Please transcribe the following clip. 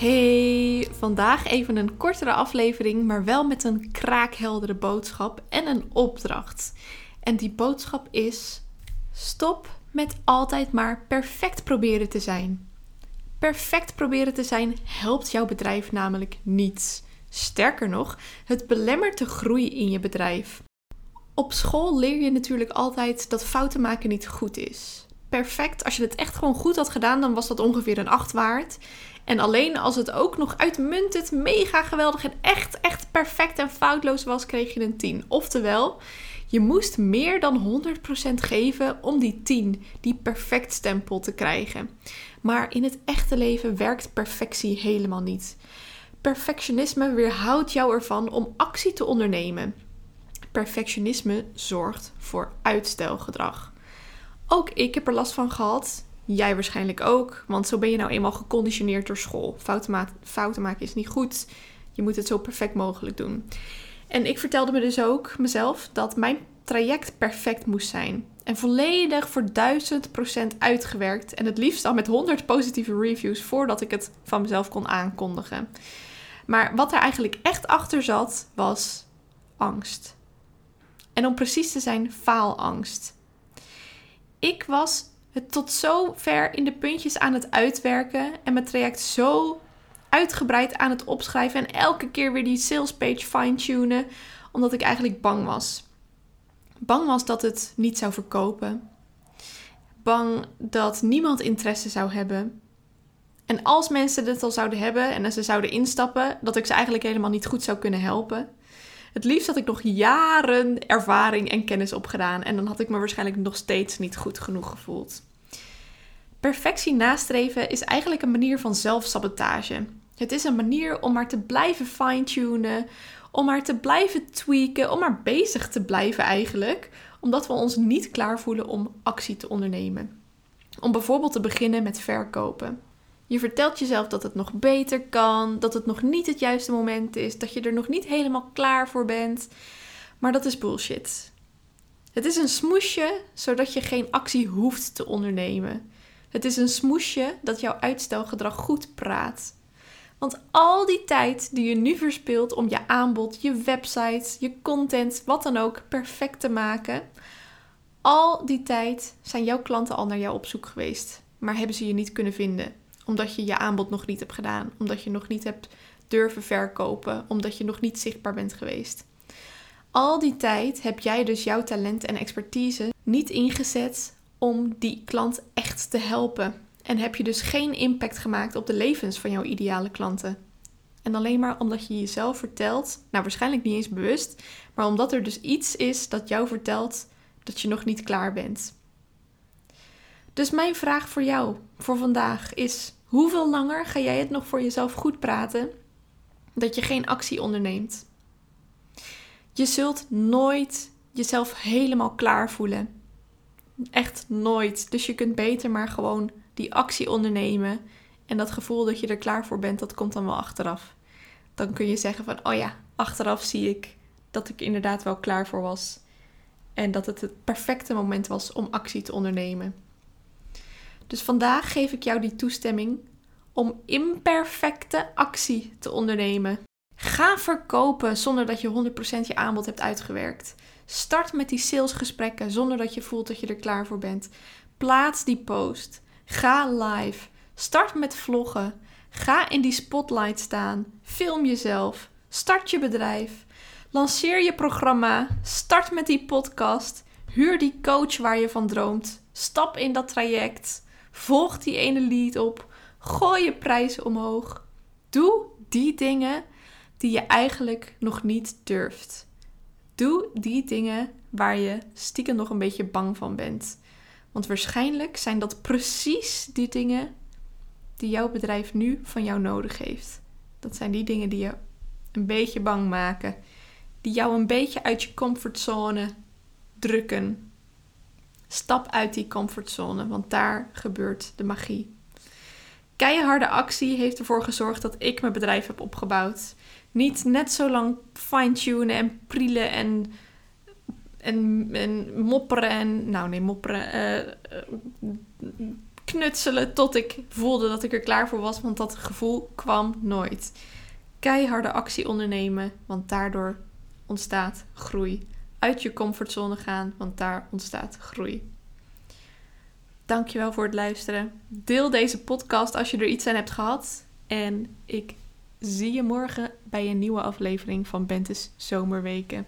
Hey, vandaag even een kortere aflevering, maar wel met een kraakheldere boodschap en een opdracht. En die boodschap is: stop met altijd maar perfect proberen te zijn. Perfect proberen te zijn helpt jouw bedrijf namelijk niet. Sterker nog, het belemmert de groei in je bedrijf. Op school leer je natuurlijk altijd dat fouten maken niet goed is. Perfect, als je het echt gewoon goed had gedaan, dan was dat ongeveer een 8 waard. En alleen als het ook nog uitmuntend, mega geweldig en echt, echt perfect en foutloos was, kreeg je een 10. Oftewel, je moest meer dan 100% geven om die 10, die perfect stempel te krijgen. Maar in het echte leven werkt perfectie helemaal niet. Perfectionisme weerhoudt jou ervan om actie te ondernemen. Perfectionisme zorgt voor uitstelgedrag. Ook ik heb er last van gehad. Jij waarschijnlijk ook, want zo ben je nou eenmaal geconditioneerd door school. Fouten, ma fouten maken is niet goed. Je moet het zo perfect mogelijk doen. En ik vertelde me dus ook mezelf dat mijn traject perfect moest zijn. En volledig voor 1000% uitgewerkt. En het liefst al met 100 positieve reviews voordat ik het van mezelf kon aankondigen. Maar wat er eigenlijk echt achter zat, was angst. En om precies te zijn, faalangst. Ik was het tot zo ver in de puntjes aan het uitwerken en mijn traject zo uitgebreid aan het opschrijven en elke keer weer die sales page fine-tunen, omdat ik eigenlijk bang was. Bang was dat het niet zou verkopen. Bang dat niemand interesse zou hebben. En als mensen dit al zouden hebben en ze zouden instappen, dat ik ze eigenlijk helemaal niet goed zou kunnen helpen. Het liefst had ik nog jaren ervaring en kennis opgedaan en dan had ik me waarschijnlijk nog steeds niet goed genoeg gevoeld. Perfectie nastreven is eigenlijk een manier van zelfsabotage. Het is een manier om maar te blijven fine-tunen, om maar te blijven tweaken, om maar bezig te blijven eigenlijk, omdat we ons niet klaar voelen om actie te ondernemen. Om bijvoorbeeld te beginnen met verkopen. Je vertelt jezelf dat het nog beter kan, dat het nog niet het juiste moment is, dat je er nog niet helemaal klaar voor bent. Maar dat is bullshit. Het is een smoesje zodat je geen actie hoeft te ondernemen. Het is een smoesje dat jouw uitstelgedrag goed praat. Want al die tijd die je nu verspilt om je aanbod, je website, je content, wat dan ook perfect te maken, al die tijd zijn jouw klanten al naar jou op zoek geweest, maar hebben ze je niet kunnen vinden omdat je je aanbod nog niet hebt gedaan, omdat je nog niet hebt durven verkopen, omdat je nog niet zichtbaar bent geweest. Al die tijd heb jij dus jouw talent en expertise niet ingezet om die klant echt te helpen. En heb je dus geen impact gemaakt op de levens van jouw ideale klanten. En alleen maar omdat je jezelf vertelt, nou waarschijnlijk niet eens bewust, maar omdat er dus iets is dat jou vertelt dat je nog niet klaar bent. Dus mijn vraag voor jou voor vandaag is: Hoeveel langer ga jij het nog voor jezelf goed praten dat je geen actie onderneemt? Je zult nooit jezelf helemaal klaar voelen. Echt nooit. Dus je kunt beter maar gewoon die actie ondernemen. En dat gevoel dat je er klaar voor bent, dat komt dan wel achteraf. Dan kun je zeggen van, oh ja, achteraf zie ik dat ik inderdaad wel klaar voor was. En dat het het perfecte moment was om actie te ondernemen. Dus vandaag geef ik jou die toestemming om imperfecte actie te ondernemen. Ga verkopen zonder dat je 100% je aanbod hebt uitgewerkt. Start met die salesgesprekken zonder dat je voelt dat je er klaar voor bent. Plaats die post. Ga live. Start met vloggen. Ga in die spotlight staan. Film jezelf. Start je bedrijf. Lanceer je programma. Start met die podcast. Huur die coach waar je van droomt. Stap in dat traject. Volg die ene lead op. Gooi je prijs omhoog. Doe die dingen die je eigenlijk nog niet durft. Doe die dingen waar je stiekem nog een beetje bang van bent. Want waarschijnlijk zijn dat precies die dingen die jouw bedrijf nu van jou nodig heeft. Dat zijn die dingen die je een beetje bang maken. die jou een beetje uit je comfortzone drukken. Stap uit die comfortzone, want daar gebeurt de magie. Keiharde actie heeft ervoor gezorgd dat ik mijn bedrijf heb opgebouwd. Niet net zo lang fine-tunen en prielen en, en, en mopperen en... Nou nee, mopperen. Uh, knutselen tot ik voelde dat ik er klaar voor was. Want dat gevoel kwam nooit. Keiharde actie ondernemen, want daardoor ontstaat groei. Uit je comfortzone gaan, want daar ontstaat groei. Dankjewel voor het luisteren. Deel deze podcast als je er iets aan hebt gehad. En ik zie je morgen bij een nieuwe aflevering van Bentes Zomerweken.